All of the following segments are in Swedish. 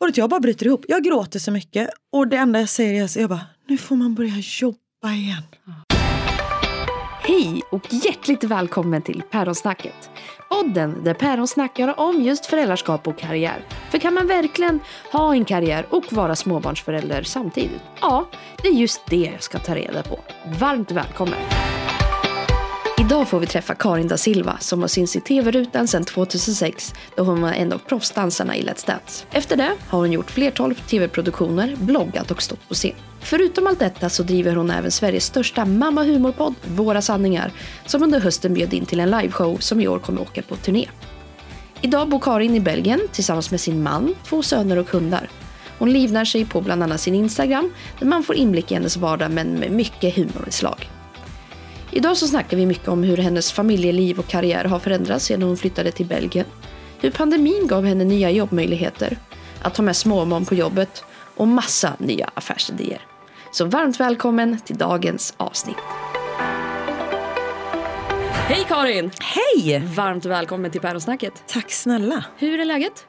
Och jag bara bryter ihop. Jag gråter så mycket. Och det enda jag säger är att jag bara, nu får man börja jobba igen. Hej och hjärtligt välkommen till Päronsnacket. Podden där päron snackar om just föräldraskap och karriär. För kan man verkligen ha en karriär och vara småbarnsförälder samtidigt? Ja, det är just det jag ska ta reda på. Varmt välkommen! Idag får vi träffa Karin da Silva som har synts i tv-rutan sedan 2006 då hon var en av proffsdansarna i Let's Dance. Efter det har hon gjort flertal tv-produktioner, bloggat och stått på scen. Förutom allt detta så driver hon även Sveriges största mamma humorpodd Våra sanningar som under hösten bjöd in till en liveshow som i år kommer åka på turné. Idag bor Karin i Belgien tillsammans med sin man, två söner och hundar. Hon livnär sig på bland annat sin Instagram där man får inblick i hennes vardag men med mycket humorinslag. Idag så snackar vi mycket om hur hennes familjeliv och karriär har förändrats sedan hon flyttade till Belgien. Hur pandemin gav henne nya jobbmöjligheter, att ha med småbarn på jobbet och massa nya affärsidéer. Så varmt välkommen till dagens avsnitt. Hej Karin! Hej! Varmt välkommen till Päronsnacket. Tack snälla. Hur är läget?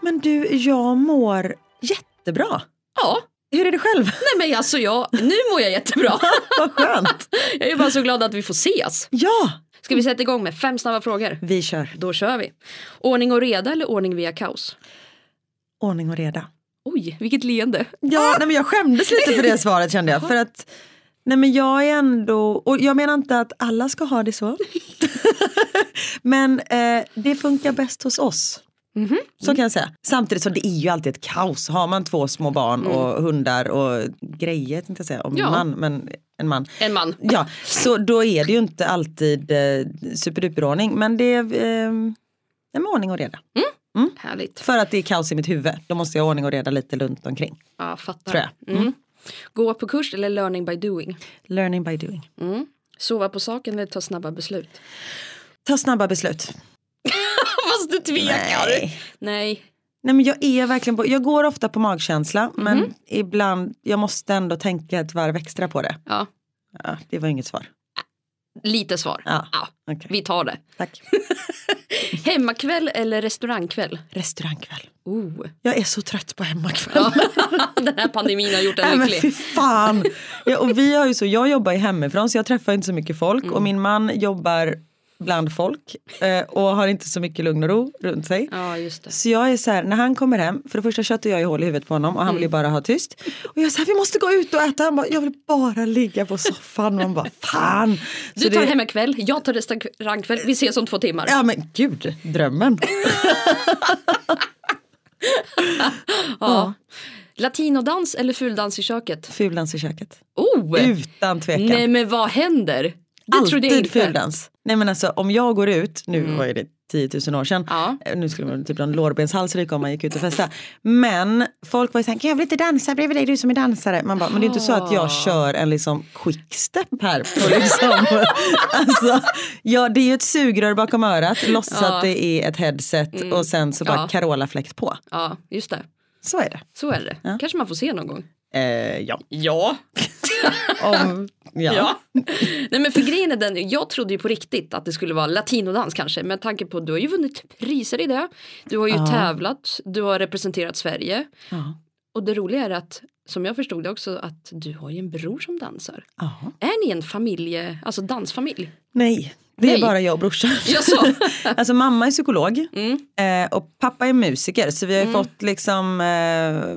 Men du, jag mår jättebra. Ja, Hur är det själv? nej men alltså jag, nu mår jag jättebra. Vad skönt. Jag är bara så glad att vi får ses. Ja, Ska vi sätta igång med fem snabba frågor? vi kör. Då kör vi. Ordning och reda eller ordning via kaos? Ordning och reda. Oj, vilket leende. Ja, nej, men jag skämdes lite för det svaret kände jag. För att, nej men jag är ändå, och jag menar inte att alla ska ha det så. men eh, det funkar bäst hos oss. Så kan jag säga. Samtidigt så det är ju alltid ett kaos. Har man två små barn och hundar och grejer tänkte jag säga, om Ja. man, men en man. En man. Ja, så då är det ju inte alltid eh, superduperordning. Men det är eh, en ordning och reda. Härligt. För att det är kaos i mitt huvud. Då måste jag ha ordning och reda lite runt omkring. Ja, fattar. Tror jag. Mm. Gå på kurs eller learning by doing? Learning by doing. Mm. Sova på saken eller ta snabba beslut? Ta snabba beslut. Fast du tvekar. Nej. Nej. Nej men jag är verkligen på, jag går ofta på magkänsla Mhm. men ibland, jag måste ändå tänka ett varv extra på det. Ja, Ja, det var inget svar. lite svar. Ja. Ja, Okej, vi tar det. tack. Hemmakväll eller restaurangkväll? Restaurangkväll. Oh. Jag är så trött på hemmakväll. Den här pandemin har gjort Nej en men fy lycklig. fan. Ja, och vi har ju så, jag jobbar ju hemifrån så jag träffar inte så mycket folk Mm. och min man jobbar bland folk eh, och har inte så mycket lugn och ro runt sig. Ja. Så jag är så här, när han kommer hem, för det första köttar jag i hål i huvudet på honom och han Mm. vill bara ha tyst. Och jag säger vi måste gå ut och äta. Han bara, jag vill bara ligga på soffan. Man bara, fan. Så Du tar det- hemmakväll, jag tar restaurangkväll. Vi ses om två timmar. Ja men gud, drömmen. Ja. Latinodans eller fuldans i köket? Fuldans i köket. Oh! Utan tvekan. Nej men vad händer? Det trodde jag Alltid inte. fuldans. Nej men alltså om jag går ut, nu var ju det 10 000 år sedan, Ja. Eh, nu skulle man typ ha en lårbenshals ryka om man gick ut och festa. Men folk var ju såhär, kan jag vill inte dansa bredvid dig du som är dansare? Man bara, men det är inte så att Ah. jag kör en liksom quickstep här. På liksom. alltså, ja, det är ju ett sugrör bakom örat, låtsas Ja. att det är ett headset och sen så bara Ja. Carola-fläkt på. Ja, just det. Så är det. Så är det. Kanske man får se någon gång. Eh, ja. Ja. Om, ja. ja. Nej men för grejen är den, jag trodde ju på riktigt att det skulle vara latinodans kanske. Med tanke på att du har ju vunnit priser i det. Du har ju Ja. tävlat, du har representerat Sverige. Ja. Och det roliga är att, som jag förstod det också, att du har ju en bror som dansar. Ja. Är ni en familje, alltså dansfamilj? Nej, det Nej. är bara jag och brorsan. Alltså mamma är psykolog Mm. eh, och pappa är musiker så vi har ju fått liksom eh,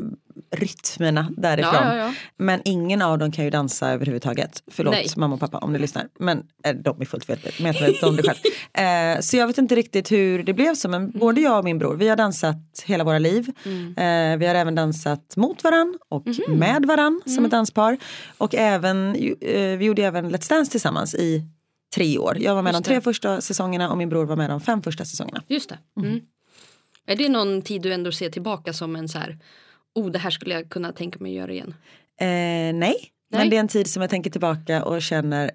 rytmerna därifrån. Ja, ja, ja. Men ingen av dem kan ju dansa överhuvudtaget. Förlåt Nej. mamma och pappa om ni lyssnar. Men eh, de är fullt medvetna om det själv. Eh, så jag vet inte riktigt hur det blev så men Mm. både jag och min bror vi har dansat hela våra liv. Eh, vi har även dansat mot varann och Mhm. med varann som Mm. ett danspar. Och även, eh, vi gjorde även Let's Dance tillsammans i tre år. Jag var med Just de tre det. första säsongerna och min bror var med de fem första säsongerna. Just det. Mm. Är det någon tid du ändå ser tillbaka som en så här, oh det här skulle jag kunna tänka mig göra igen? Eh, nej. Nej. men det är en tid som jag tänker tillbaka och känner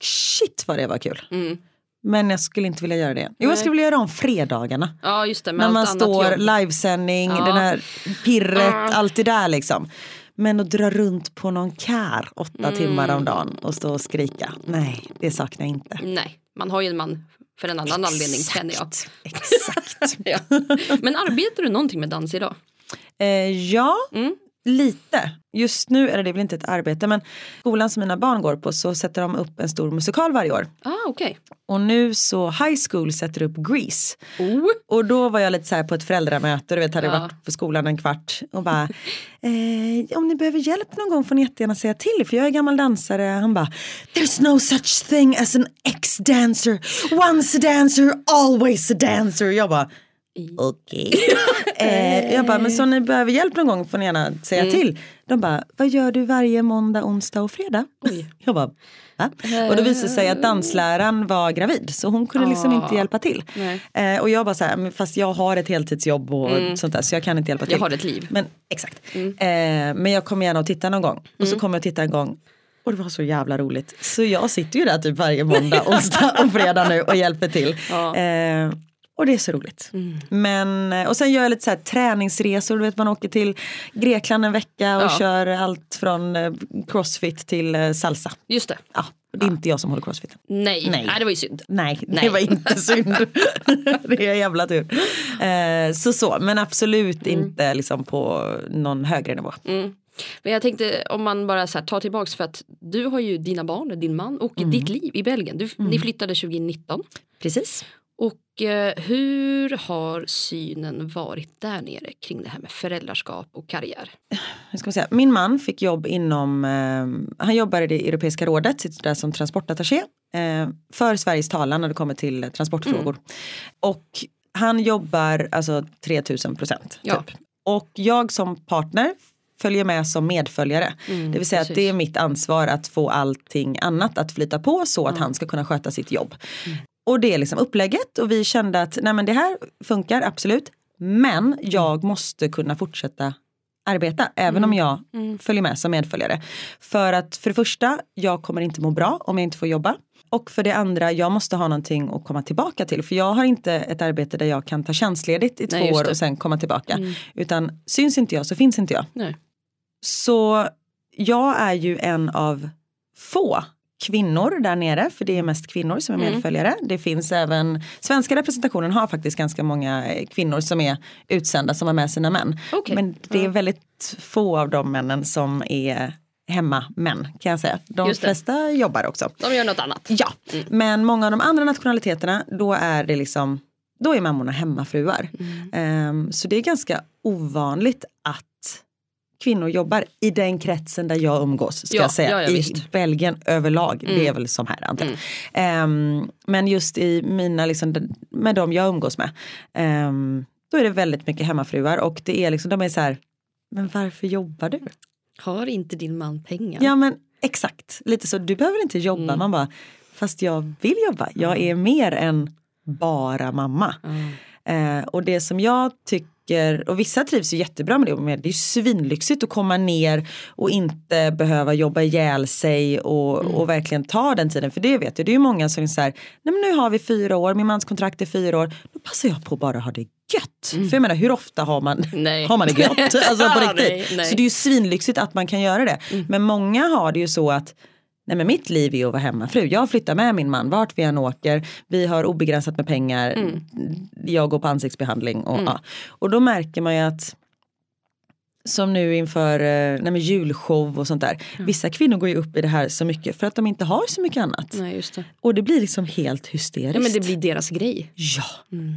shit vad det var kul. Mm. Men jag skulle inte vilja göra det. Jo, jag skulle vilja göra om fredagarna. Ja just det, med När man står livesändning, Ja. den här pirret, Ah. allt det där liksom. Men att dra runt på någon kär åtta Mm. timmar om dagen och stå och skrika. Nej, det saknar jag inte. Nej, man har ju en man för en annan anledning känner jag. Exakt. Ja. Men arbetar du någonting med dans idag? Eh, ja, Mm. lite. Just nu är det väl inte ett arbete men skolan som mina barn går på så sätter de upp en stor musikal varje år. Ah, okej. Och nu så High School sätter upp Grease. Oh. Och då var jag lite så här på ett föräldramöte, du vet hade Ja. varit på skolan en kvart och bara eh, om ni behöver hjälp någon gång får ni jättegärna säga till för jag är gammal dansare. Han bara There's no such thing as an ex-dancer. Once a dancer, always a dancer. Jag bara okej. eh, jag bara men så ni behöver hjälp någon gång får ni gärna säga Mm. till. De bara vad gör du varje måndag, onsdag och fredag? Jag bara Va? Och då visade det sig att dansläraren var gravid så hon kunde liksom Ah. inte hjälpa till. Eh, och jag bara så här, fast jag har ett heltidsjobb och sånt där så jag kan inte hjälpa till. Mm. Jag har ett liv. Men exakt. Eh, men jag kommer gärna att titta någon gång. Och Mm. så kommer jag att titta en gång. Och det var så jävla roligt. Så jag sitter ju där typ varje måndag, onsdag och fredag nu och hjälper till. Ja. Eh, och det är så roligt. Men, eh, och sen gör jag lite så här träningsresor. Du vet man åker till Grekland en vecka och Ja. kör allt från eh, crossfit till eh, salsa. Just det. Ja, det är inte jag som håller crossfit. Nej. Nej. Nej, det var ju synd. Nej, det Nej. var inte synd. det är jävla tur. Eh, så så, men absolut inte liksom på någon högre nivå. Mm. Men jag tänkte om man bara så här, tar tillbaks för att du har ju dina barn, din man och Mm. ditt liv i Belgien. Du, Ni flyttade 2019. Precis. Och eh, hur har synen varit där nere kring det här med föräldraskap och karriär? Hur ska säga? Min man fick jobb inom, eh, han jobbar i det Europeiska rådet, sitter där som transportattaché eh, för Sveriges talan när det kommer till transportfrågor. Och han jobbar alltså 3000 procent. Ja. Typ. Och jag som partner följer med som medföljare. det vill säga precis. att det är mitt ansvar att få allting annat att flyta på så att han ska kunna sköta sitt jobb. Och det är liksom upplägget och vi kände att nej men det här funkar absolut. Men jag måste kunna fortsätta arbeta även om jag följer med som medföljare. För att för det första, jag kommer inte må bra om jag inte får jobba. Och för det andra, jag måste ha någonting att komma tillbaka till. För jag har inte ett arbete där jag kan ta tjänstledigt i två Nej, år och sen komma tillbaka. Utan syns inte jag så finns inte jag. Nej. Så jag är ju en av få kvinnor där nere, för det är mest kvinnor som är Mm. medföljare. Det finns även, svenska representationen har faktiskt ganska många eh, kvinnor som är utsända som har med sina män. Okej. Men det är väldigt få av de männen som är hemmamän kan jag säga. De flesta jobbar också. De gör något annat. Ja, men många av de andra nationaliteterna då är det liksom då är mammorna hemmafruar. Mm. Ehm, så det är ganska ovanligt att kvinnor jobbar i den kretsen där jag umgås. Ska Ja, jag säga. ja, ja, I visst. Mm. Belgien överlag, det är väl som här antar jag. Ehm, men just i mina, liksom, med de jag umgås med, ehm, då är det väldigt mycket hemmafruar och det är liksom, de är så här, men varför jobbar du? Har inte din man pengar? Ja men exakt, lite så, du behöver inte jobba. Mm. Man bara, fast jag vill jobba, jag är mer än bara mamma. Eh, och det som jag tycker, och vissa trivs ju jättebra med det, det är ju svinlyxigt att komma ner och inte behöva jobba ihjäl sig och, Mm. och verkligen ta den tiden. För det vet jag, det är ju många som är så här, nej men nu har vi fyra år, min mans kontrakt är fyra år, då passar jag på att bara ha det gött. För jag menar hur ofta har man, Mm. Nej. har man det gött? Alltså på riktigt. Nej, nej. Så det är ju svinlyxigt att man kan göra det. Mm. Men många har det ju så att Nej men mitt liv är att vara hemmafru. Jag flyttar med min man vart vi än åker. Vi har obegränsat med pengar. Mm. Jag går på ansiktsbehandling. Och, ja. och då märker man ju att som nu inför eh, nej julshow och sånt där. Vissa kvinnor går ju upp i det här så mycket för att de inte har så mycket annat. Nej, just det. Och det blir liksom helt hysteriskt. Ja, men det blir deras grej. Ja,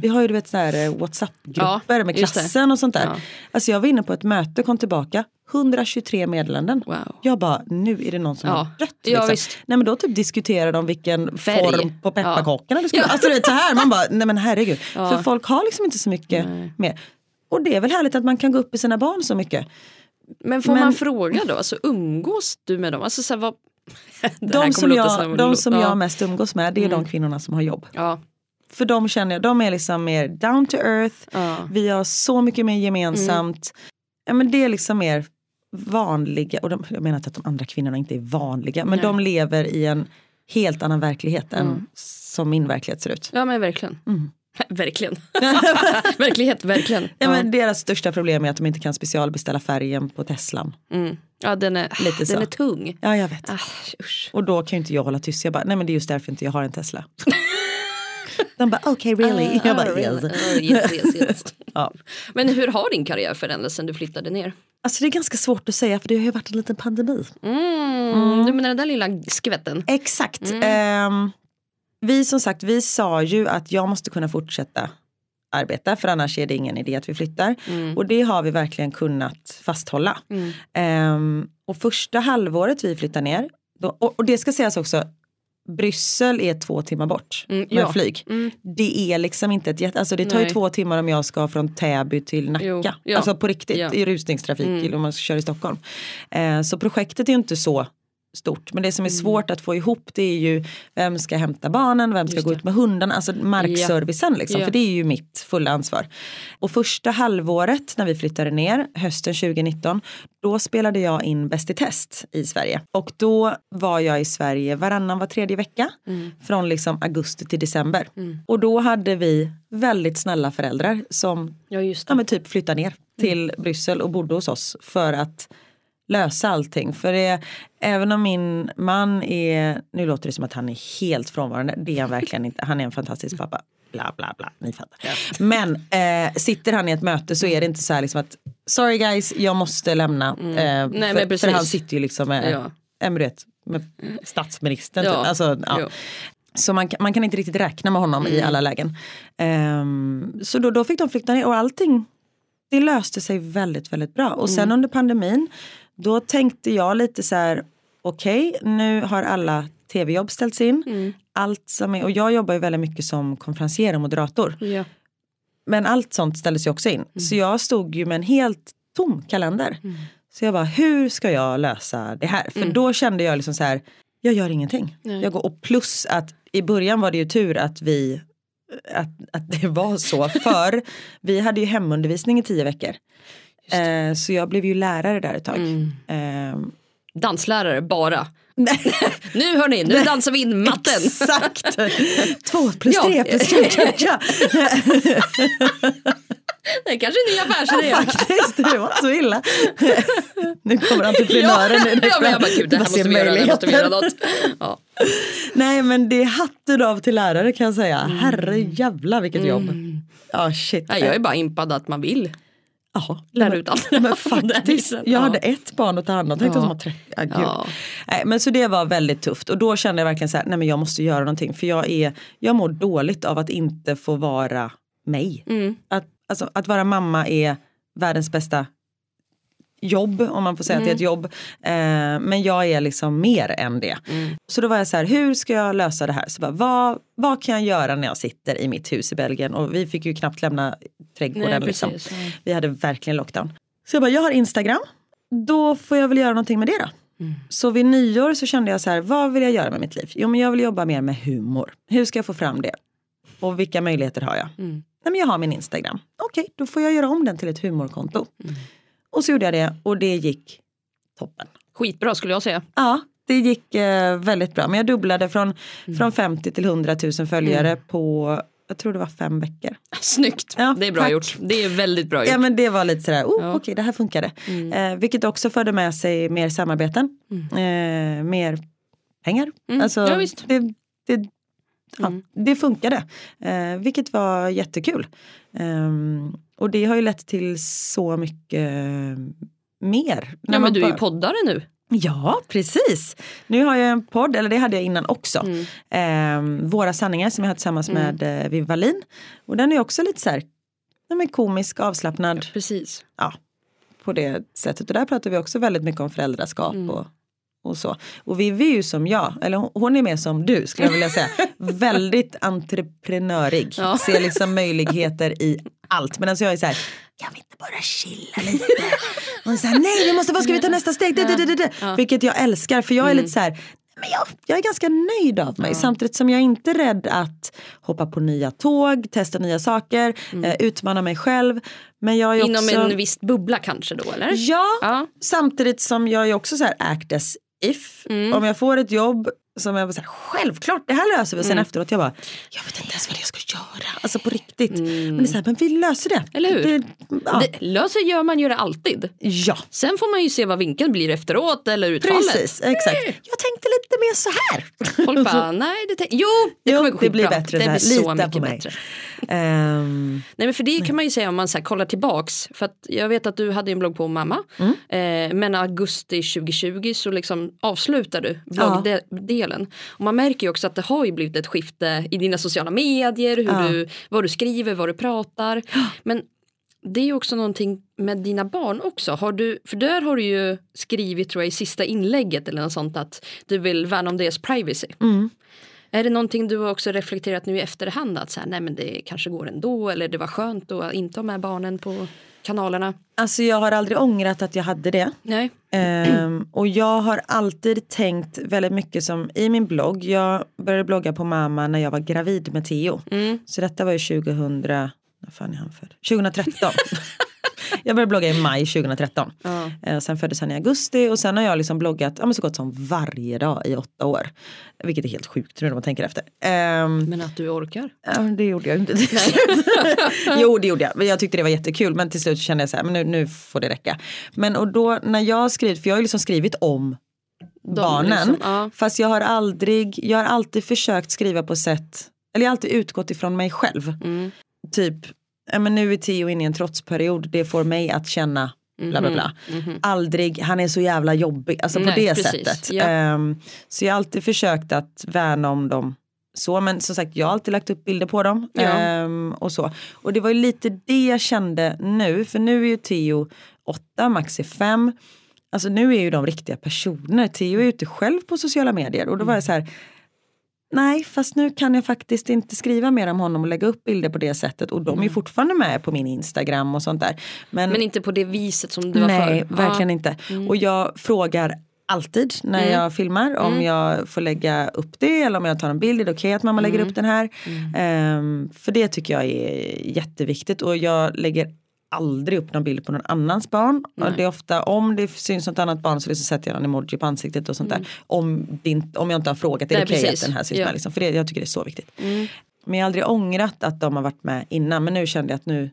vi har ju du vet så här eh, WhatsApp-grupper Ja, med det. klassen och sånt där. Ja. Alltså jag var inne på ett möte kom tillbaka, 123 meddelanden. Wow. Jag bara, nu är det någon som Ja. har dött. Ja, Liksom. visst. nej men då typ diskuterar de vilken Färg. form på pepparkakorna det skulle vara. Alltså du vet så här, man bara, nej men herregud. För folk har liksom inte så mycket mer. Och det är väl härligt att man kan gå upp i sina barn så mycket. Men får Men- man fråga då, alltså umgås du med dem? Alltså, så här, vad... De som, jag, som- de som ja. jag mest umgås med, det är de kvinnorna som har jobb. Ja, För de känner jag, de är liksom mer down to earth. ja. Vi har så mycket mer gemensamt. Ja, men det är liksom mer vanliga, och de, jag menar inte att de andra kvinnorna inte är vanliga, men Nej. de lever i en helt annan verklighet än som min verklighet ser ut. ja men verkligen. verkligen. Verklighet, verkligen. Ja. Ja. men deras största problem är att de inte kan specialbeställa färgen på Teslan. Mm. ja den, är, Lite den så. är tung. Ja jag vet. Ah, usch. Och då kan ju inte jag hålla tyst. Jag bara, nej men det är just därför inte jag har en Tesla. De bara okej okay, really? Jag bara Ah, yes. Ah, yes, yes, yes. Ja. Men hur har din karriär förändrats sen du flyttade ner? Alltså det är ganska svårt att säga för det har ju varit en liten pandemi. Mm. Du menar den där lilla skvätten? Exakt. Mm. Ehm, vi som sagt, vi sa ju att jag måste kunna fortsätta arbeta för annars är det ingen idé att vi flyttar. Mm. Och det har vi verkligen kunnat fasthålla. Mm. Ehm, och första halvåret vi flyttar ner, då, och, och det ska sägas också, Bryssel är två timmar bort Mm, med ja. flyg. Mm. Det är liksom inte ett jätte, alltså det tar ju Nej. två timmar om jag ska från Täby till Nacka. Jo, ja. Alltså på riktigt Ja. i rusningstrafik Mm. om man kör i Stockholm. Eh, så projektet är ju inte så stort. Men det som är Mm. svårt att få ihop det är ju vem ska hämta barnen, vem ska gå ut med hundarna, alltså markservicen liksom. Ja. För det är ju mitt fulla ansvar. Och första halvåret när vi flyttade ner, hösten 2019, då spelade jag in Bäst i test i Sverige. Och då var jag i Sverige varannan, var tredje vecka. Mm. Från liksom augusti till december. Mm. Och då hade vi väldigt snälla föräldrar som Ja just ja, men typ flyttade ner till Bryssel och bodde hos oss för att lösa allting. För det, även om min man är, nu låter det som att han är helt frånvarande, det är han verkligen inte, han är en fantastisk pappa. Bla bla bla, ni fattar. Men eh, sitter han i ett möte så är det inte så här liksom att sorry guys, jag måste lämna. Eh, men för, för han sitter ju liksom med, Ja. ja. du vet, med statsministern. Ja. Typ. Alltså, ja. Så man, kan- man kan inte riktigt räkna med honom i alla lägen. Ehm, så då, då fick de flytta ner och allting det löste sig väldigt, väldigt bra. Och sen under pandemin då tänkte jag lite så här okej nu har alla tv-jobb ställts in. Allt som är, och jag jobbar ju väldigt mycket som konferencier och moderator. Ja. Men allt sånt ställdes ju också in. Så jag stod ju med en helt tom kalender. Så jag bara, hur ska jag lösa det här? För då kände jag liksom så här, jag gör ingenting. Nej. Jag går, och plus att i början var det ju tur att vi att, att det var så. För vi hade ju hemundervisning i tio veckor. Eh, så jag blev ju lärare där ett tag. Mm. Eh, Danslärare bara. Nu hörni, nu dansar vi in matten. exakt! Två plus Ja. tre plus tre, tja, tja. Det är kanske en ny affärsidé. Ja, faktiskt, det var inte så illa. nu kommer entreprenören. Ja, ja, men jag bara, gud, det här måste vi göra, det måste vi göra något. Ja. Nej men det är hatten av till lärare kan jag säga. Herre jävla vilket jobb. Ja shit. Nej, jag är bara impad att man vill Ja, lära men- faktiskt, jag Ja. hade ett barn att ta hand om. Tänkte Ja. som var 30. Ja, gud. Ja. Nej, men så det var väldigt tufft och då kände jag verkligen så här, nej men jag måste göra någonting för jag, är, jag mår dåligt av att inte få vara mig. Mm. Att, alltså, att vara mamma är världens bästa jobb om man får säga att det är ett jobb. Eh, men jag är liksom mer än det. Mm. Så då var jag så här, hur ska jag lösa det här? Så bara, vad, vad kan jag göra när jag sitter i mitt hus i Belgien? Och vi fick ju knappt lämna trädgården. Nej, liksom. Vi hade verkligen lockdown. Så jag bara, jag har Instagram. Då får jag väl göra någonting med det då. Mm. Så vid nyår så kände jag så här, vad vill jag göra med mitt liv? Jo men jag vill jobba mer med humor. Hur ska jag få fram det? Och vilka möjligheter har jag? Mm. Nej men jag har min Instagram. Okej, då får jag göra om den till ett humorkonto. Mm. Och så gjorde jag det och det gick toppen. Skitbra skulle jag säga. Ja, det gick eh, väldigt bra. Men jag dubblade från, Mm. från 50 till 100 000 följare på, jag tror det var fem veckor. Snyggt, Ja, det är bra tack. gjort. Det är väldigt bra gjort. Ja men det var lite sådär, oh, Ja. okej det här funkade. Mm. Eh, vilket också förde med sig mer samarbeten, eh, mer pengar. Mm. Alltså, Ja, visst. Det, det, ja, Mm. det funkade, eh, vilket var jättekul. Ehm, och det har ju lett till så mycket mer. Ja men du är ju poddare nu. Ja, precis. Nu har jag en podd, eller det hade jag innan också. Mm. Ehm, Våra sanningar som jag har tillsammans med eh, Viv Wallin. Och den är också lite så här, ja, men komisk, avslappnad Precis. ja, på det sättet. Och där pratar vi också väldigt mycket om föräldraskap Mm. och, och så. Och Viv är ju som jag, eller hon- hon är mer som du skulle jag vilja säga. väldigt entreprenörig. Ja. Ser liksom möjligheter i allt. Men alltså jag är så här, jag vill inte bara chilla lite. Och säger nej vi måste, vad ska vi ta nästa steg? Det, det, det. Ja. Vilket jag älskar för jag är Mm. lite så här, men jag, jag är ganska nöjd av mig samtidigt som jag inte är rädd att hoppa på nya tåg, testa nya saker, eh, utmana mig själv. Men jag är Mm. Inom också... en viss bubbla kanske då eller? Ja, Ja. samtidigt som jag är också så här act as if. Mm. Om jag får ett jobb som jag bara så här, självklart det här löser vi. Sen Mm. efteråt jag bara, jag vet inte ens vad jag ska göra. Alltså på riktigt. viktigt. Men det är så här, men vi löser det. Eller hur? Det, ja. Det, löser gör man ju det alltid. ja, Sen får man ju se vad vinkeln blir efteråt eller utfallet. precis. Exakt. Jag tänkte lite mer så här. Folk bara, nej det tänk- Jo, det Jo, kommer gå det blir skitbra. bättre Det här. blir så Lita mycket bättre. Ehm, Nej men för det kan man ju säga om man så här kollar tillbaks. För att jag vet att du hade en blogg på mamma. Mm. Eh, men augusti 2020 så liksom avslutar du bloggdelen. Och man märker ju också att det har ju blivit ett skifte i dina sociala medier. Hur Ja. du, vad du skriver, vad du pratar. Men det är ju också någonting med dina barn också. Har du, för där har du ju skrivit tror jag i sista inlägget eller något sånt att du vill värna om deras privacy. mm. Är det någonting du har också reflekterat nu i efterhand att så här, nej men det kanske går ändå eller det var skönt att inte ha med barnen på kanalerna? Alltså jag har aldrig ångrat att jag hade det. Nej. Ehm, och jag har alltid tänkt väldigt mycket som i min blogg. Jag började blogga på mamma när jag var gravid med Theo. Mm. Så detta var ju 2000, när fan är han född? 2013. jag började blogga i maj 2013. Ja. Eh, sen föddes han i augusti och sen har jag liksom bloggat ja, men så gott som varje dag i åtta år. Vilket är helt sjukt nu när man tänker efter. Ehm, Men att du orkar? Ja, det gjorde jag inte till slut. jo det gjorde jag, men jag tyckte det var jättekul men till slut kände jag så här, men nu, nu får det räcka. Men och då när jag skrivit, för jag har ju liksom skrivit om barnen. liksom, ja. Fast jag har aldrig, jag har alltid försökt skriva på sätt, eller jag har alltid utgått ifrån mig själv. Mm. Typ, men nu är Theo inne i en trotsperiod, det får mig att känna bla bla bla. Mhm. Aldrig, han är så jävla jobbig, alltså på Nej, det precis, sättet. ja. Ehm, så jag har alltid försökt att värna om dem så men som sagt jag har alltid lagt upp bilder på dem. Ja. Ehm, och så. Och det var ju lite det jag kände nu, för nu är ju Theo åtta, Max är fem. Alltså nu är ju de riktiga personer. Theo är ute själv på sociala medier och då var jag så här Nej, fast nu kan jag faktiskt inte skriva mer om honom och lägga upp bilder på det sättet. Och de är ju fortfarande med på min Instagram och sånt där. Men, Men inte på det viset som du var nej, förr? verkligen ja. inte. Och jag frågar alltid när Mm. jag filmar om jag får lägga upp det eller om jag tar en bild. Är det okej att mamma lägger Mm. upp den här? Ehm, för det tycker jag är jätteviktigt och jag lägger aldrig upp någon bild på någon annans barn. Och det är ofta om det syns något annat barn så liksom sätter jag en emoji på ansiktet och sånt där. Om, inte, om jag inte har frågat, är det Mm. Nej, okej precis. att den här syns Ja. med? Liksom? För det, jag tycker det är så viktigt. Mm. Men jag har aldrig ångrat att de har varit med innan. Men nu kände jag att nu,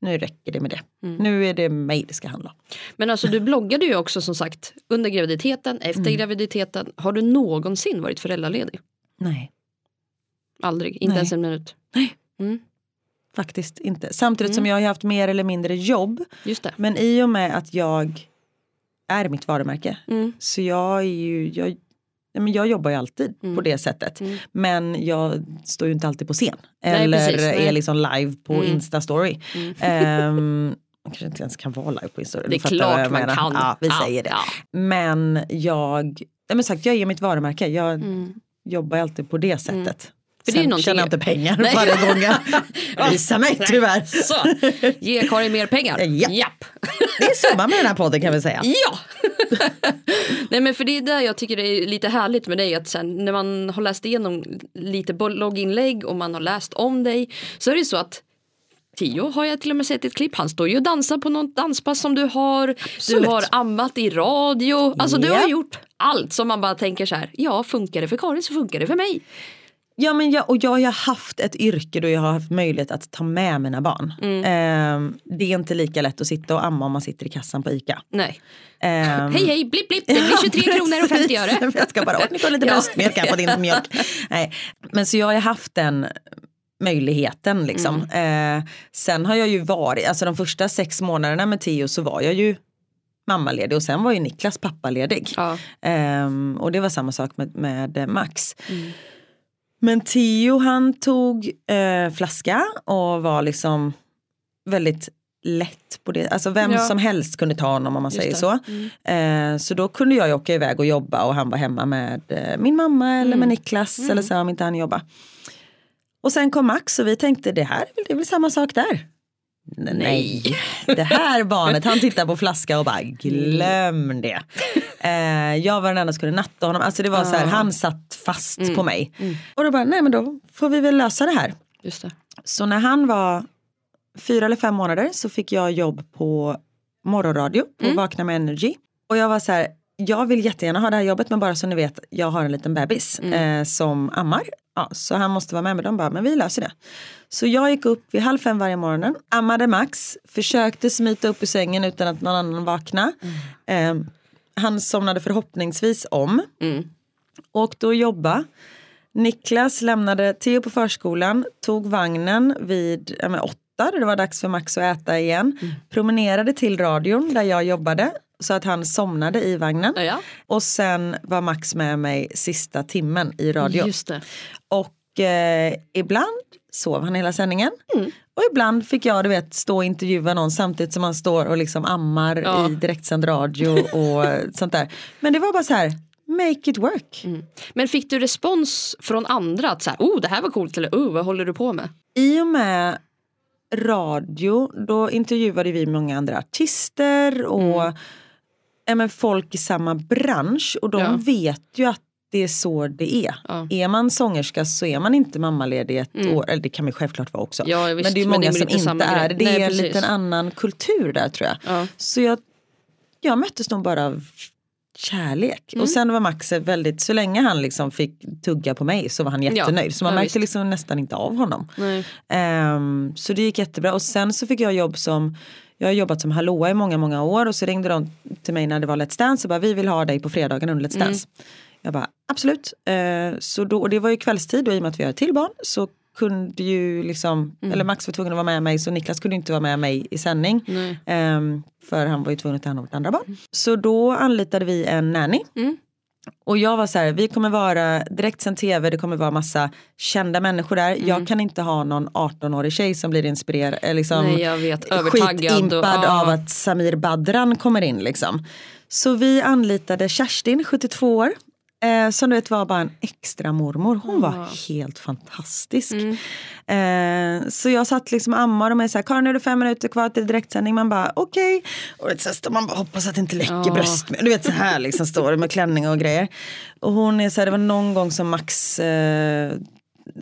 nu räcker det med det. Mm. Nu är det mig det ska handla om. Men alltså du bloggade ju också som sagt under graviditeten, efter Mm. graviditeten. Har du någonsin varit föräldraledig? Nej. Aldrig, inte Nej. ens en minut? Nej. Mm. Faktiskt inte. Samtidigt Mm. som jag har haft mer eller mindre jobb. Men i och med att jag är mitt varumärke. Mm. Så jag är ju, jag, men jag jobbar ju alltid Mm. på det sättet. Mm. Men jag står ju inte alltid på scen. Nej, eller precis, är liksom live på Mm. Insta-story. Mm. Ehm, man kanske inte ens kan vara live på Insta. Det är klart man menar. kan. Ja, vi säger det. ja. Men jag, nej, men sagt, jag är mitt varumärke. Jag Mm. jobbar alltid på det sättet. För det är Sen tjänar jag inte pengar Nej. varje gång jag visar mig tyvärr. Så, ge Karin mer pengar. Ja. Japp. Det är summan med den här podden kan vi säga. Ja! Nej men för det är där jag tycker det är lite härligt med dig att sen när man har läst igenom lite blogginlägg och man har läst om dig så är det så att Tio har jag till och med sett ett klipp, han står ju och dansar på något danspass som du har. Absolut. Du har ammat i radio, alltså du har gjort allt som man bara tänker så här, ja funkar det för Karin så funkar det för mig. Ja, men jag, och jag har haft ett yrke då jag har haft möjlighet att ta med mina barn. Mm. Ehm, det är inte lika lätt att sitta och amma om man sitter i kassan på ICA. Nej. Ehm, Hej hej, blipp blipp, det blir 23 kronor och 50 öre. Jag ska bara, åh, lite Ja. bröstmjölk här på din mjölk. Nej. Men så jag har haft den möjligheten liksom. Mm. Eh, sen har jag ju varit, alltså de första sex månaderna med Theo så var jag ju mammaledig och sen var ju Niklas pappaledig. Ja. Ehm, och det var samma sak med, med Max. Mm. Men Theo han tog eh, flaska och var liksom väldigt lätt på det. Alltså vem Ja. som helst kunde ta honom om man Just säger det. så. Mm. Eh, så då kunde jag åka iväg och jobba och han var hemma med eh, min mamma eller Mm. med Niklas eller så om inte han jobba. Och sen kom Max och vi tänkte det här det är väl samma sak där. Nej, det här barnet han tittar på flaska och bara glöm det. Eh, jag var den enda som kunde natta honom. Alltså det var så här, Ah. han satt fast Mm. på mig. Mm. Och då bara, nej men då får vi väl lösa det här. Just det. Så när han var fyra eller fem månader så fick jag jobb på morgonradio på Mm. Vakna med Energy. Och jag var så här, jag vill jättegärna ha det här jobbet men bara så ni vet, jag har en liten bebis eh, som ammar. Ja, så han måste vara med med dem bara, men vi löser det. Så jag gick upp vid halv fem varje morgon, ammade Max, försökte smita upp ur sängen utan att någon annan vakna. Eh, han somnade förhoppningsvis om. Åkte och jobba. Niklas lämnade Theo på förskolan, tog vagnen vid men åtta, då det var dags för Max att äta igen. Promenerade till radion där jag jobbade så att han somnade i vagnen. Ja. Och sen var Max med mig sista timmen i radion. Och eh, ibland sov han hela sändningen. Mm. Och ibland fick jag du vet, stå och intervjua någon samtidigt som han står och liksom ammar Ja. i direktsänd radio och sånt där. Men det var bara så här, make it work. Men fick du respons från andra att så här, oh det här var coolt eller oh vad håller du på med? I och med radio då intervjuade vi många andra artister och ja, men folk i samma bransch och de Ja. vet ju att det är så det är. Ja. Är man sångerska så är man inte mammaledig ett år, eller det kan man självklart vara också. Ja, visst, men det är men det många är som inte är det. Det Nej, är en liten annan kultur där tror jag. Ja. Så jag, jag möttes nog bara av kärlek. Mm. Och sen var Max väldigt, så länge han liksom fick tugga på mig så var han jättenöjd. så man märkte liksom nästan inte av honom. Ehm, så det gick jättebra och sen så fick jag jobb som jag har jobbat som hallåa i många många år och så ringde de till mig när det var Let's Dance och bara vi vill ha dig på fredagen under Let's Dance. Jag bara absolut. Ehm, så då, och det var ju kvällstid och i och med att vi har ett till barn så kunde ju liksom, eller Max var tvungen att vara med mig så Niklas kunde inte vara med mig i sändning. Ehm, för han var ju tvungen att ta hand om vårt andra barn. Så då anlitade vi en nanny. Mm. Och jag var så här, vi kommer vara direktsänd tv, det kommer vara massa kända människor där. Mm. Jag kan inte ha någon 18-årig tjej som blir inspirerad, eh, liksom Nej, jag vet. Och- skitimpad ja. av att Samir Badran kommer in liksom. Så vi anlitade Kerstin, 72 år. Eh, som du vet var bara en extra mormor. Hon var helt fantastisk. Mm. Eh, så jag satt liksom ammade och mig så här, Karin är det fem minuter kvar till direktsändning? Man bara okej. Och så här man bara hoppas att det inte läcker Ja. bröst. Du vet så här liksom står det med klänning och grejer. Och hon är så här, det var någon gång som Max eh,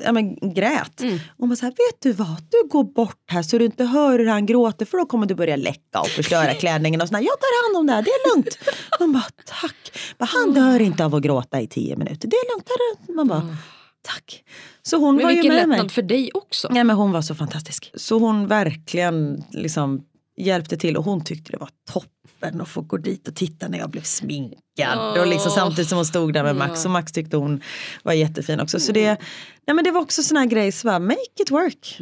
ja, men, grät. Mm. Och bara så här, vet du vad, du går bort här så du inte hör hur han gråter för då kommer du börja läcka och förstöra klänningen och sådär. Jag tar hand om det här, det är lugnt. Man bara tack. Bara, han dör inte av att gråta i tio minuter, det är lugnt. det är lugnt." Man bara tack. Så hon Men var ju vilken med mig. lättnad för dig också. Ja, men hon var så fantastisk. Så hon verkligen liksom hjälpte till och hon tyckte det var toppen att få gå dit och titta när jag blev sminkad. Och liksom, samtidigt som hon stod där med Max och Max tyckte hon var jättefin också. Så det, nej, men det var också sån här grej som bara make it work.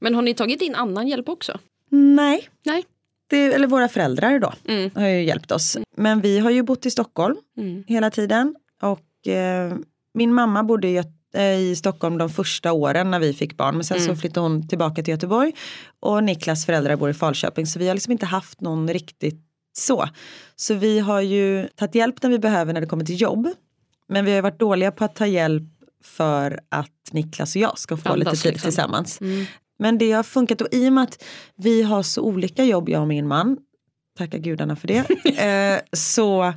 Men har ni tagit in annan hjälp också? Nej, Nej. det, eller våra föräldrar då Mm. har ju hjälpt oss. Men vi har ju bott i Stockholm Mm. hela tiden. Och eh, min mamma bodde i, eh, i Stockholm de första åren när vi fick barn. Men sen så flyttade hon tillbaka till Göteborg. Och Niklas föräldrar bor i Falköping. Så vi har liksom inte haft någon riktigt så. Så vi har ju tagit hjälp när vi behöver när det kommer till jobb. Men vi har varit dåliga på att ta hjälp för att Niklas och jag ska få Andas, lite tid liksom. tillsammans. Mm. Men det har funkat och i och med att vi har så olika jobb jag och min man, tacka gudarna för det, eh, så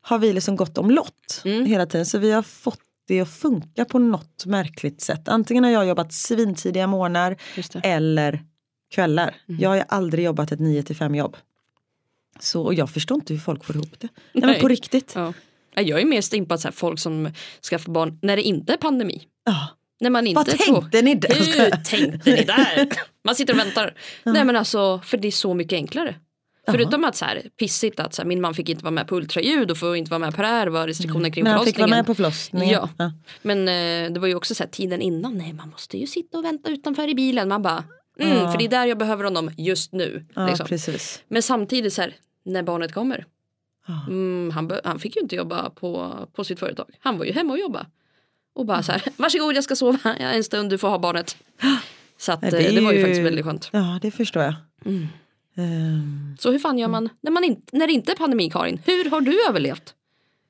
har vi liksom gått om lott Mm. hela tiden. Så vi har fått det att funka på något märkligt sätt. Antingen har jag jobbat svintidiga morgnar eller kvällar. Mm. Jag har aldrig jobbat ett 9 till 5 jobb. Så och jag förstår inte hur folk får ihop det. Nej, Nej. men på riktigt. Ja. Ja, Jag är mer att så här, folk som skaffar barn när det inte är pandemi. Ja. När man inte Vad är två. tänkte ni där? Hur tänkte ni där? Man sitter och väntar. Nej men alltså, för det är så mycket enklare. Förutom att så här, pissigt att så här, min man fick inte vara med på ultraljud och får inte vara med på det här, var restriktioner kring När han fick vara förlossningen. med på förlossningen. Ja. Men eh, det var ju också så här, tiden innan, nej man måste ju sitta och vänta utanför i bilen. Man bara, mm, Ja. för det är där jag behöver honom just nu. ja liksom. precis. Men samtidigt så här, när barnet kommer. Ja. Mm, han, han fick ju inte jobba på, på sitt företag. Han var ju hemma och jobba. Och bara så här, varsågod jag ska sova en stund, du får ha barnet. Så att, det, det är det var ju ju- faktiskt väldigt skönt. Ja det förstår jag. Mm. Ehm, Så hur fan gör man när, man inte, när det inte är pandemi Karin? Hur har du överlevt?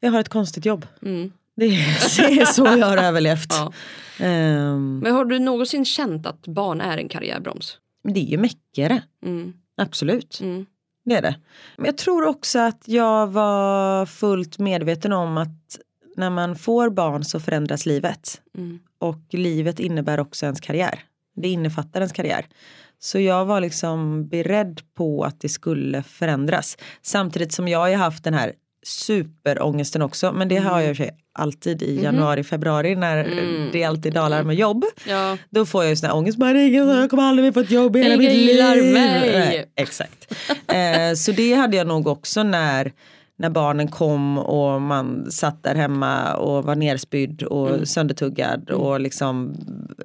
jag har ett konstigt jobb. Mm. Det är, så jag har överlevt. Ja. Ehm, Men har du någonsin känt att barn är en karriärbroms? det är ju mäckigare, Mm. absolut. Mm. Det är det. Men jag tror också att jag var fullt medveten om att när man får barn så förändras livet. Mm. Och livet innebär också ens karriär. Det innefattar ens karriär. Så jag var liksom beredd på att det skulle förändras. Samtidigt som jag har haft den här superångesten också. Men det har jag i och för sig alltid i januari, februari när det alltid dalar med jobb. Ja. Då får jag ju sån här ångest, bara, "Ingen, jag kommer aldrig mer få ett jobb i hela mitt liv. mig. Exakt. eh, så det hade jag nog också när, när barnen kom och man satt där hemma och var nerspydd och Mm. söndertuggad och liksom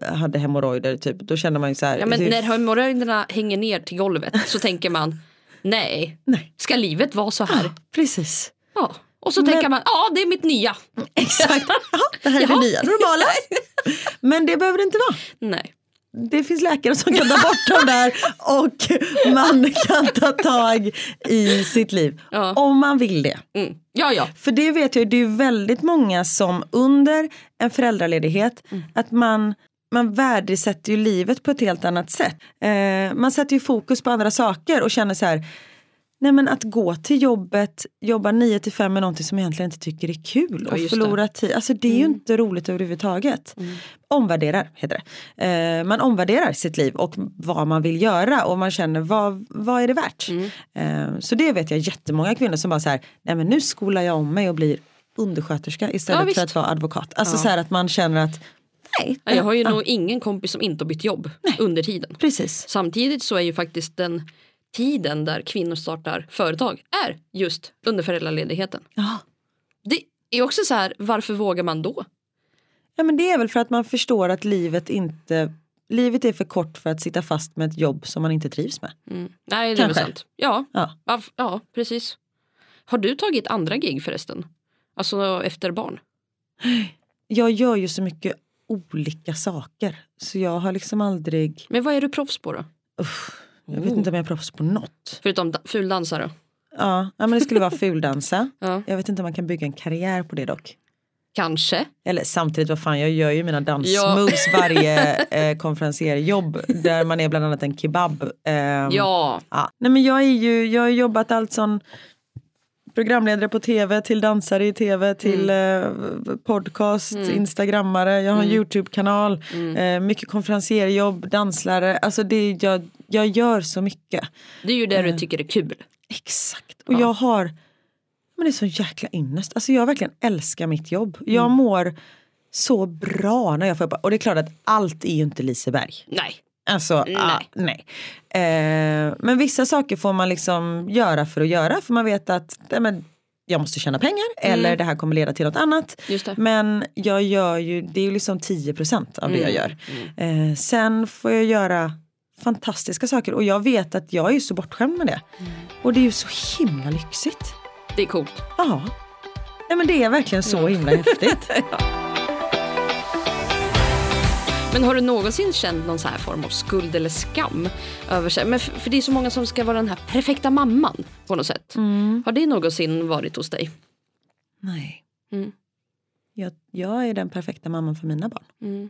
hade hemorrojder typ. Då kände man ju så här. Ja, men när hemorrojderna hänger ner till golvet så tänker man nej, Nej. ska livet vara så här? Precis. Ja. Och så Men- tänker man, ja det är mitt nya. Exakt. Jaha, det här är det nya normala. Men det behöver det inte vara. Nej. Det finns läkare som kan ta bort dem där och man kan ta tag i sitt liv. Ja. Om man vill det. Mm. Ja, ja. För det vet jag, det är väldigt många som under en föräldraledighet att man man värdesätter ju livet på ett helt annat sätt. Eh, man sätter ju fokus på andra saker och känner så här Nej men att gå till jobbet, jobba 9 till 5 med någonting som jag egentligen inte tycker är kul Ja, och det. förlora tid. Alltså det är ju inte roligt överhuvudtaget. Omvärderar heter det. Eh, man omvärderar sitt liv och vad man vill göra och man känner vad, vad är det värt. Eh, så det vet jag jättemånga kvinnor som bara så här, nej men nu skolar jag om mig och blir undersköterska istället Ja, för visst. att vara advokat. Alltså Ja. så här att man känner att nej. Ja, Jag har ju ja, nog ingen kompis som inte har bytt jobb under tiden. Precis. Samtidigt så är ju faktiskt den tiden där kvinnor startar företag är just under föräldraledigheten. Ja. Det är också så här, varför vågar man då? ja men det är väl för att man förstår att livet inte Livet är för kort för att sitta fast med ett jobb som man inte trivs med. Mm. Nej, det är väl Kanske. sant. Ja, Ja. ja, precis. Har du tagit andra gig förresten? Alltså efter barn? Jag gör ju så mycket olika saker. Så jag har liksom aldrig, Men vad är du proffs på då? uff, jag vet inte om jag är proffs på något. Förutom da- fuldansare? Ja, ja men det skulle vara fuldansa. Ja. Jag vet inte om man kan bygga en karriär på det dock. Kanske. Eller samtidigt, vad fan jag gör ju mina Ja. dansmoves varje eh, konferencierjobb där man är bland annat en kebab. Ehm, Ja. Ja. Nej, men jag, är ju, jag har jobbat allt som programledare på tv till dansare i tv till Mm. eh, podcast, instagrammare, jag har en Youtube-kanal, Mm. eh, mycket konferencierjobb, danslärare. Alltså det, jag, jag gör så mycket. Det är ju det du tycker är kul. Exakt. Och jag har, men det är så jäkla ynnest. Alltså jag verkligen älskar mitt jobb. Jag Mm. mår så bra när jag får jobba. Och det är klart att allt är ju inte Liseberg. Nej. Alltså, Nej. ah, nej. Eh, men vissa saker får man liksom göra för att göra. För man vet att nej, men, jag måste tjäna pengar eller det här kommer leda till något annat. Men jag gör ju, det är ju liksom 10% av det jag gör. Eh, sen får jag göra fantastiska saker och jag vet att jag är så bortskämd med det. Och det är ju så himla lyxigt. Det är coolt. Ja. Nej men det är verkligen så himla häftigt. Men har du någonsin känt någon så här form av skuld eller skam över sig? Men för, för det är så många som ska vara den här perfekta mamman på något sätt. Har det någonsin varit hos dig? Nej. Mm. Jag, jag är den perfekta mamman för mina barn.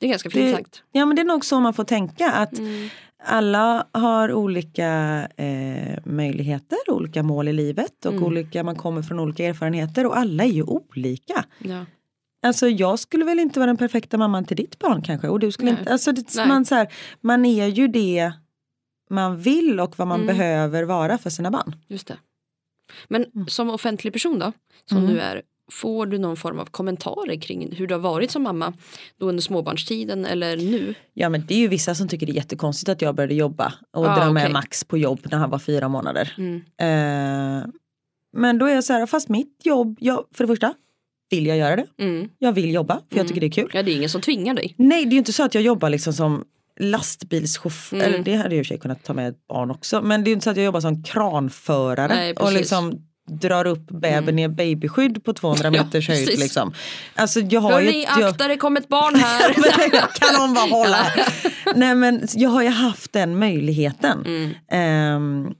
Det är ganska fint Det- sagt. Ja men det är nog så man får tänka att Mm. alla har olika eh, möjligheter, olika mål i livet och Mm. olika, man kommer från olika erfarenheter och alla är ju olika. Ja. Alltså jag skulle väl inte vara den perfekta mamman till ditt barn kanske och du skulle Nej. inte, alltså det, man, så här, man är ju det man vill och vad man Mm. behöver vara för sina barn. Just det. Men som offentlig person då, som Mm. du är, får du någon form av kommentarer kring hur du har varit som mamma då under småbarnstiden eller nu? Ja men det är ju vissa som tycker det är jättekonstigt att jag började jobba och Ah, dra med. Max på jobb när han var fyra månader. Mm. Eh, men då är jag så här, fast mitt jobb, jag, för det första vill jag göra det. Mm. Jag vill jobba för jag Mm. tycker det är kul. Ja, det är ingen som tvingar dig. Nej det är ju inte så att jag jobbar liksom som lastbilschaufför, Mm. eller det hade jag i och för sig kunnat ta med barn också. Men det är ju inte så att jag jobbar som kranförare Nej, och liksom drar upp bebisen i babyskydd på 200 Ja, meters höjd. precis. Liksom. Alltså jag har ju... Hörni, ett- jag, akta det kom ett barn här. kan någon bara hålla? Nej men jag har ju haft den möjligheten. Mm. Ehm,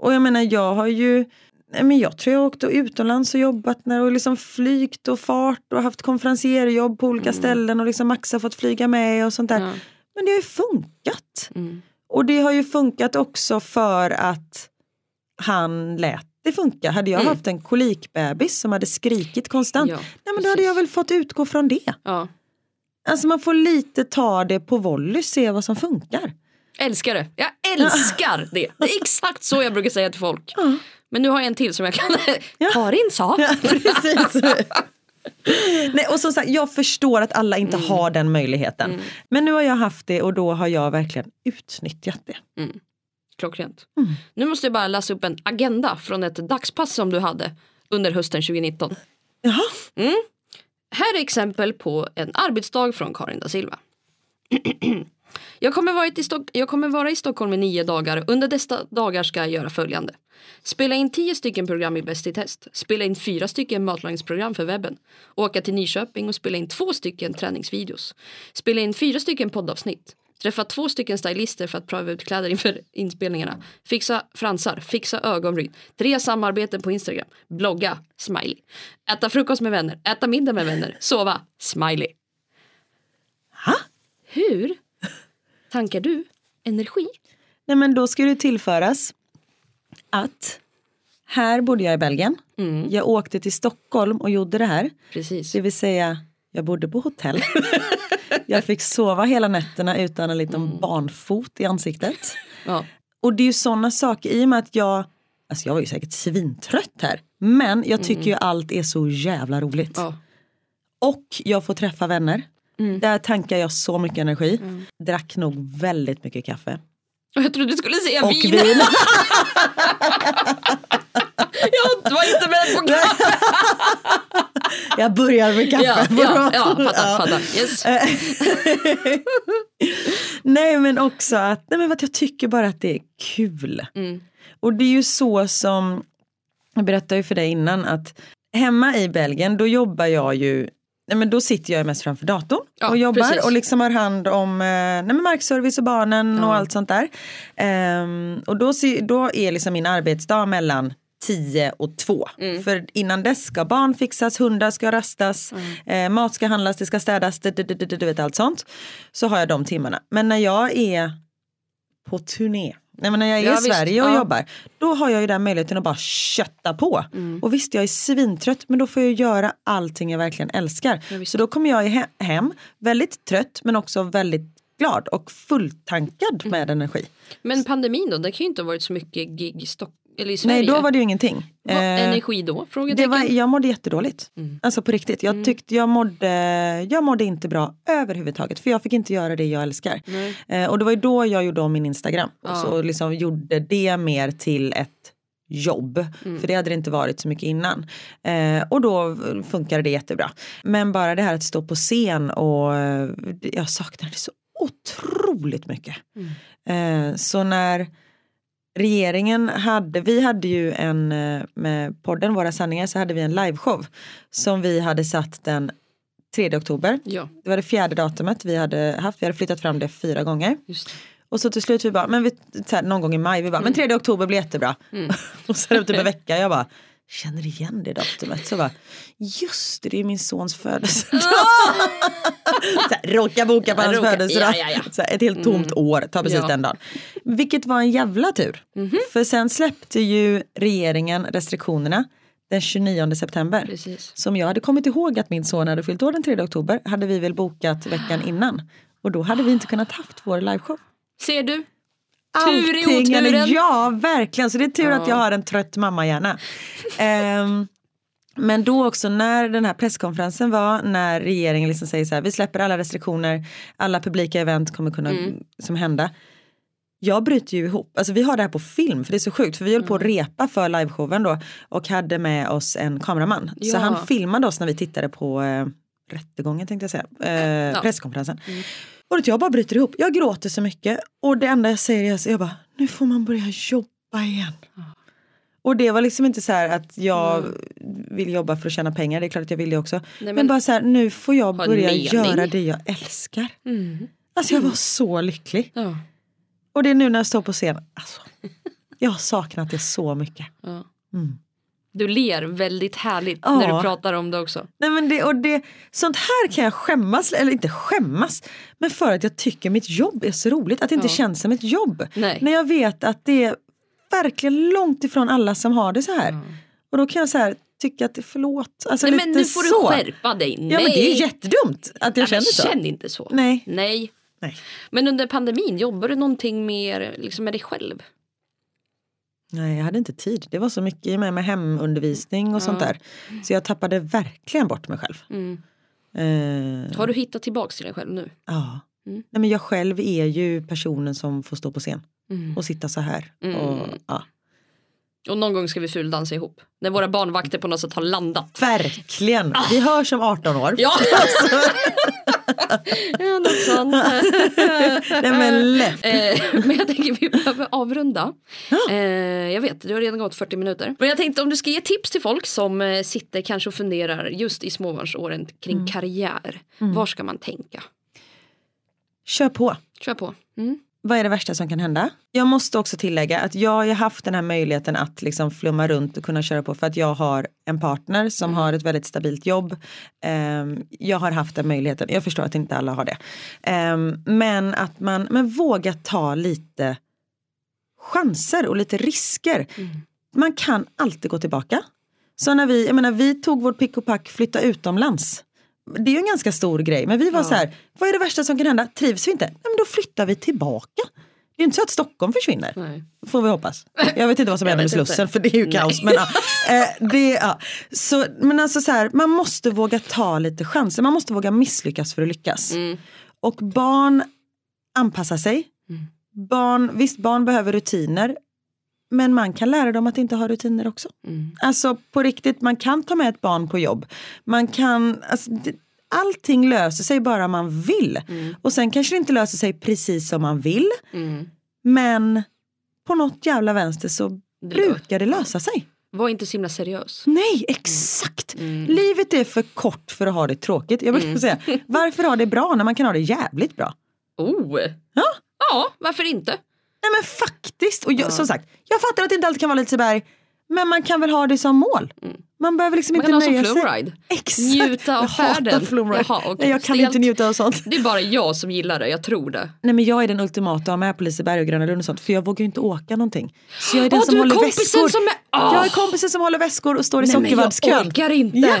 och jag menar jag har ju Nej, men jag tror jag åkte utomlands och jobbat när, och liksom flygt och fart och haft konferencierjobb på olika ställen och liksom Max har fått flyga med och sånt där. Ja. Men det har ju funkat. Mm. Och det har ju funkat också för att han lät det funka. Hade jag Mm. haft en kolikbebis som hade skrikit konstant, Ja, nej, men då hade jag väl fått utgå från det. Ja. Alltså man får lite ta det på volley, se vad som funkar. Älskar det. Jag älskar det. Det är exakt så jag brukar säga till folk. Ja. Men nu har jag en till som jag kan... Karin sa. Precis. Nej, och som sagt, jag förstår att alla inte Mm. har den möjligheten. Men nu har jag haft det och då har jag verkligen utnyttjat det. Klockrent. Mm. Nu måste jag bara läsa upp en agenda från ett dagspass som du hade under hösten 2019. Jaha. Här är exempel på en arbetsdag från Karin da Silva. Jag kommer, vara i Stock- jag kommer vara i Stockholm i nio dagar. Under dessa dagar ska jag göra följande. Spela in tio stycken program i Bäst i test. Spela in fyra stycken matlagningsprogram för webben. Åka till Nyköping och spela in två stycken träningsvideos. Spela in fyra stycken poddavsnitt. Träffa två stycken stylister för att pröva ut kläder inför inspelningarna. Fixa fransar, fixa ögonbryn. Tre samarbeten på Instagram. Blogga, smiley. Äta frukost med vänner, äta middag med vänner, sova, smiley. Ha? Hur tankar du energi? Nej men då ska det tillföras att här bodde jag i Belgien. Mm. Jag åkte till Stockholm och gjorde det här. Precis. Det vill säga, jag bodde på hotell. jag fick sova hela nätterna utan en liten Mm. barnfot i ansiktet. Ja. Och det är ju sådana saker, i och med att jag, alltså jag var ju säkert svintrött här. Men jag tycker ju allt är så jävla roligt. Ja. Och jag får träffa vänner. Mm. Där tankar jag så mycket energi. Drack nog väldigt mycket kaffe. Och jag trodde du skulle säga Och vin. vin. jag var inte med på kaffe. jag börjar med kaffe. Ja, ja, ja, fattar, fattar. Yes. Nej men också att, nej, men att jag tycker bara att det är kul. Mm. Och det är ju så som, jag berättade ju för dig innan att hemma i Belgien då jobbar jag ju Nej, men då sitter jag mest framför datorn Ja, och jobbar precis. och liksom har hand om eh, nej, men markservice och barnen och Ja. allt sånt där. Ehm, och då, då är liksom min arbetsdag mellan 10 och 2. Mm. För innan dess ska barn fixas, hundar ska rastas, eh, mat ska handlas, det ska städas, du, du, du, du vet allt sånt. Så har jag de timmarna. Men när jag är på turné, Nej, men när jag är Ja, i visst. Sverige och Ja. jobbar, då har jag ju den möjligheten att bara kötta på. Mm. Och visst, jag är svintrött, men då får jag göra allting jag verkligen älskar. Ja, så då kommer jag he- hem väldigt trött, men också väldigt glad och fulltankad Mm. med energi. Men pandemin då, det kan ju inte ha varit så mycket gig i, Stock- eller i Sverige. Nej, då var det ju ingenting. Vad, Eh, energi då? det var, jag mådde jättedåligt. Mm. Alltså på riktigt. Jag tyckte jag mådde, jag mådde inte bra överhuvudtaget. För jag fick inte göra det jag älskar. Eh, och det var ju då jag gjorde om min Instagram. Och Ja. så liksom gjorde det mer till ett jobb. Mm. För det hade det inte varit så mycket innan. Eh, och då funkade det jättebra. Men bara det här att stå på scen och eh, jag saknade det så otroligt mycket. Mm. Eh, så när regeringen hade, vi hade ju en, eh, med podden Våra sanningar så hade vi en liveshow. Som vi hade satt den 3 oktober. Ja, Det var det fjärde datumet vi hade haft, vi hade flyttat fram det fyra gånger. just. Och så till slut vi bara, men vi, så här, någon gång i maj, vi bara, men 3 oktober blir jättebra. och så är det typ en vecka, jag bara, känner igen det datumet. Så bara, just det, det är min sons födelsedag. så här, råka boka på Ja, hans råka- födelsedag. ja, ja, ja. Här, ett helt tomt år, tar precis den dagen. Vilket var en jävla tur. För sen släppte ju regeringen restriktionerna den 29 september. Precis. Som jag hade kommit ihåg att min son hade fyllt år den 3 oktober hade vi väl bokat veckan innan. Och då hade vi inte kunnat haft vår liveshow. Ser du? Tur i oturen. Ja, verkligen. Så det är tur Ja. att jag har en trött mammahjärna. Ehm, men då också när den här presskonferensen var, när regeringen liksom säger så här, vi släpper alla restriktioner, alla publika event kommer kunna Mm. som hända. Jag bryter ju ihop, alltså vi har det här på film för det är så sjukt för vi höll på att Mm. repa för liveshowen då och hade med oss en kameraman. Så Ja. han filmade oss när vi tittade på eh, rättegången tänkte jag säga, eh, Ja. Mm. Och jag bara bryter ihop, jag gråter så mycket och det enda jag säger är så jag bara, nu får man börja jobba igen. Och det var liksom inte så här att jag vill jobba för att tjäna pengar, det är klart att jag vill det också. men, Mm. men- bara så här, nu får jag börja göra det jag älskar. Mm. Alltså jag var så lycklig. Ja. Och det är nu när jag står på scen, alltså, jag har saknat det så mycket. Ja. Mm. Du ler väldigt härligt Ja. när du pratar om det också. Nej, men det, och det, sånt här kan jag skämmas, eller inte skämmas, men för att jag tycker mitt jobb är så roligt. Att det inte Ja. känns som ett jobb. Nej. När jag vet att det är verkligen långt ifrån alla som har det så här. Och då kan jag så här, tycka att det är förlåt. Alltså Nej men nu får så. du skärpa dig. Nej. Ja men det är jättedumt att jag Nej, känner så. Känn inte så. Nej. Nej. Nej. Men under pandemin, jobbar du någonting mer liksom med dig själv? Nej, jag hade inte tid. Det var så mycket med, med hemundervisning och sånt Ja. där. Så jag tappade verkligen bort mig själv. Mm. Eh, Har du hittat tillbaks till dig själv nu? ja. Mm. Nej, men jag själv är ju personen som får stå på scen Mm. och sitta så här. Mm. Och, ja. Och någon gång ska vi fuldansa ihop. När våra barnvakter på något sätt har landat. Verkligen! Vi hörs om 18 år. Ja! ja något sånt. Nej, men lätt. Eh, men jag tänker vi behöver avrunda. Eh, jag vet, det har redan gått 40 minuter. Men jag tänkte om du ska ge tips till folk som eh, sitter kanske och funderar just i småbarnsåren kring karriär. Var ska man tänka? Kör på. Kör på. Mm. Vad är det värsta som kan hända? Jag måste också tillägga att jag har haft den här möjligheten att liksom flumma runt och kunna köra på för att jag har en partner som har ett väldigt stabilt jobb. Ehm, jag har haft den möjligheten, jag förstår att inte alla har det. Ehm, men att man men våga ta lite chanser och lite risker. Man kan alltid gå tillbaka. Så när vi, jag menar, vi tog vårt pick och pack, flytta utomlands. Det är ju en ganska stor grej, men vi var så här, vad är det värsta som kan hända? Trivs vi inte? Nej, men då flyttar vi tillbaka. Det är inte så att Stockholm försvinner. Nej. Får vi hoppas. Jag vet inte vad som händer med vet inte. Slussen för det är ju kaos. Men, ja, eh, det, ja. så, men alltså så här, man måste våga ta lite chanser. Man måste våga misslyckas för att lyckas. Mm. Och barn anpassar sig. Barn, visst, barn behöver rutiner. Men man kan lära dem att inte ha rutiner också. Mm. Alltså på riktigt, man kan ta med ett barn på jobb. Man kan, alltså, det, allting löser sig bara man vill. Och sen kanske det inte löser sig precis som man vill. Mm. Men på något jävla vänster så Det brukar det lösa sig. Var inte så himla seriös. Nej, exakt! Mm. Livet är för kort för att ha det tråkigt. Jag brukar säga, varför ha det bra när man kan ha det jävligt bra? Oh! Ja, Ja, varför inte? Nej men faktiskt. Och jag, som sagt, jag fattar att det inte alltid kan vara lite här, men man kan väl ha det som mål. Man behöver liksom Mm. Man inte kan ha nöja som sig. flumride. Exakt. Njuta av jag färden. Flumride. Jaha, okej. Nej, jag kan Stelt. inte njuta av sånt. Det är bara jag som gillar det, jag tror det. Nej men jag är den ultimata att ha med på Liseberg och Gröna Lund och sånt för jag vågar ju inte åka någonting. Så jag är den Åh, som du är håller kompisen väskor. som är- Åh! Jag är kompisen som håller väskor och står i Nej men jag sockervaddskön. orkar inte. Ja.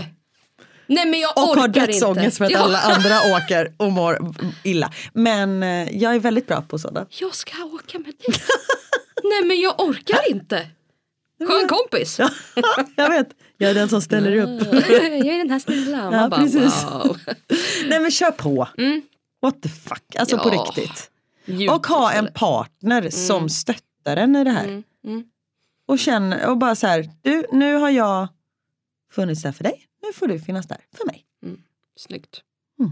Nej men jag Och har dödsångest för att Ja. alla andra åker och mår illa. Men eh, jag är väldigt bra på sådant. Jag ska åka med dig. Nej men jag orkar inte. Skön kompis. jag vet, jag är den som ställer upp. jag är den här snälla. Man Ja, bara, precis. wow. Nej men kör på. What the fuck, alltså på Ja. riktigt. Njut Och ha en partner som stöttar en i det här. Mm, mm. Och känner och bara så här, du nu har jag funnits där för dig, nu får du finnas där för mig. Snyggt. Mm.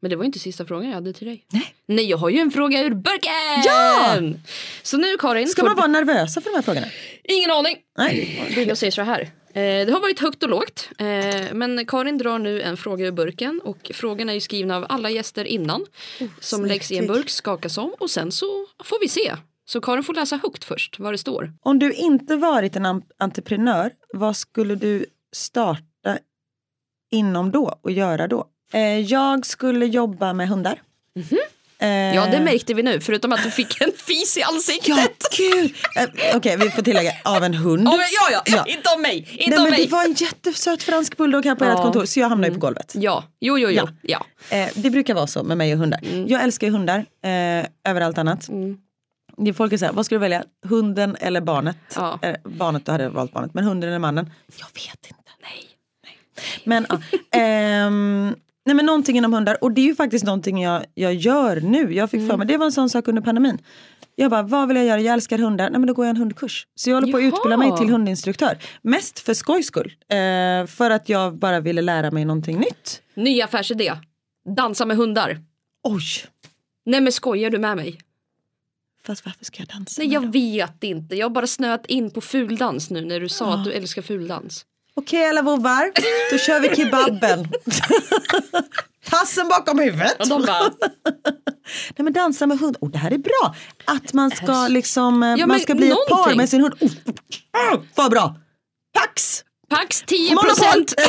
Men det var inte sista frågan jag hade till dig. Nej. Nej jag har ju en fråga ur burken! Ja! Så nu Karin. Ska man vara nervösa för de här frågorna? Ingen aning. Nej. Jag säger så här. Eh, det har varit högt och lågt. Eh, men Karin drar nu en fråga ur burken. Och frågorna är ju skrivna av alla gäster innan. som läggs i en snyggt. burk, skakas om och sen så får vi se. Så Karin får läsa högt först vad det står. Om du inte varit en entreprenör, vad skulle du starta inom då och göra då? Eh, jag skulle jobba med hundar. Eh, Ja det märkte vi nu förutom att du fick en fis i ansiktet. Ja, gud! Eh, Okej, vi får tillägga av en hund. Men, ja, ja, ja, inte om mig. Inte Nej, men mig. det var en jättesöt fransk bulldog här på Ja. Mm. ert kontor så jag hamnade ju på golvet. Ja, jo, jo, jo. Ja. Ja. Eh, det brukar vara så med mig och hundar. Jag älskar ju hundar eh, över allt annat. Mm. Folk är så här, vad ska du välja? Hunden eller barnet? Ja. Eh, barnet, då hade valt barnet. Men hunden eller mannen? Jag vet inte. Nej. Men, ehm, nej, men någonting inom hundar. Och det är ju faktiskt någonting jag, jag gör nu. Jag fick för mig, det var en sån sak under pandemin. Jag bara, vad vill jag göra? Jag älskar hundar. Nej men då går jag en hundkurs. Så jag håller på att utbilda mig till hundinstruktör. Mest för skojs skull. Eh, för att jag bara ville lära mig någonting nytt. Ny affärsidé. Dansa med hundar. Oj! Nej men skojar du med mig? Fast varför ska jag dansa? Nej jag vet inte. Jag har bara snöat in på fuldans nu när du sa att du älskar fuldans. Okej alla vovvar, då kör vi kebaben. Passen bakom huvudet. Och de bara, Nej men dansa med hund, oh, det här är bra. Att man ska liksom, eh, Ja, man ska bli ett par någonting. med sin hund. Oh, oh, oh, vad bra! Pax! Pax 10 Monopol! procent.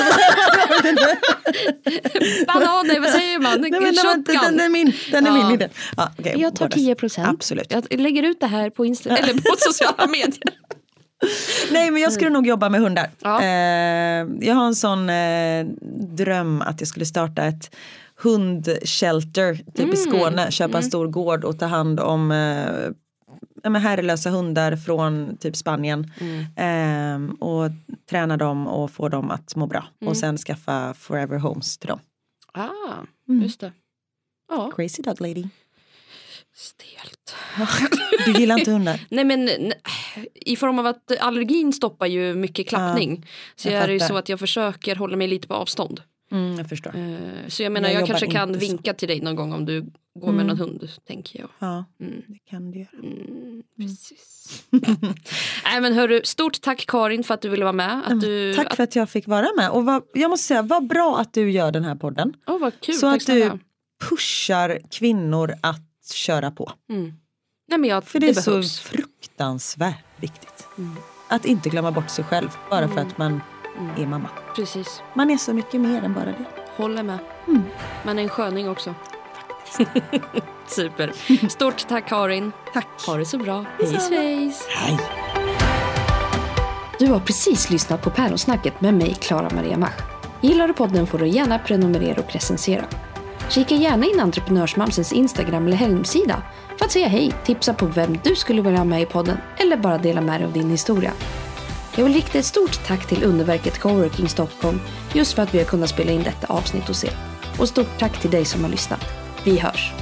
Bananer, vad säger man? Nej, men, den, den, Shotgun. är min, den är Ja. min idé. Ja, okay, Jag tar 10 procent. Absolut. Jag lägger ut det här på, Insta eller på sociala medier. Nej men jag skulle nog jobba med hundar. Ja. Eh, jag har en sån eh, dröm att jag skulle starta ett hundshelter typ Mm. i Skåne. Köpa en stor gård och ta hand om eh, herrelösa hundar från typ Spanien. Mm. Ehm, och träna dem och få dem att må bra. Mm. Och sen skaffa forever homes till dem. Ah, Mm. just det. Ja, Crazy dog lady. Stelt. Du gillar inte hundar? Nej men n- i form av att allergin stoppar ju mycket klappning. så jag är det ju så att jag försöker hålla mig lite på avstånd. Mm, jag förstår. Eh, Så jag menar Jag jag, kanske kan så. vinka till dig någon gång om du går med Mm. någon hund. Tänker jag. Ja, Mm. det kan du göra. Mm, precis. Nej men hörru, stort tack Karin för att du ville vara med. Att du, Tack för att jag fick vara med. Och vad, jag måste säga, vad bra att du gör den här podden. Åh vad kul, Så tack att du pushar kvinnor att köra på. Mm. Nej men jag, För det, är så behövs. fruktansvärt viktigt. Mm. Att inte glömma bort sig själv bara för Mm. att man Mm. är mamma. Precis, Man är så mycket mer än bara det. håller med. Mm. Man är en sköning också. Super. Stort tack Karin. Tack. Ha det så bra. Hej svejs. Hej. Du har precis lyssnat på Päronsnacket med mig, Klara Maria Mach. Gillar du podden får du gärna prenumerera och recensera. Kika gärna in Entreprenörsmamsens Instagram eller hemsida för att säga hej, tipsa på vem du skulle vilja ha med i podden eller bara dela med dig av din historia. Jag vill rikta ett stort tack till underverket Coworking Stockholm just för att vi har kunnat spela in detta avsnitt hos er. Och stort tack till dig som har lyssnat. Vi hörs!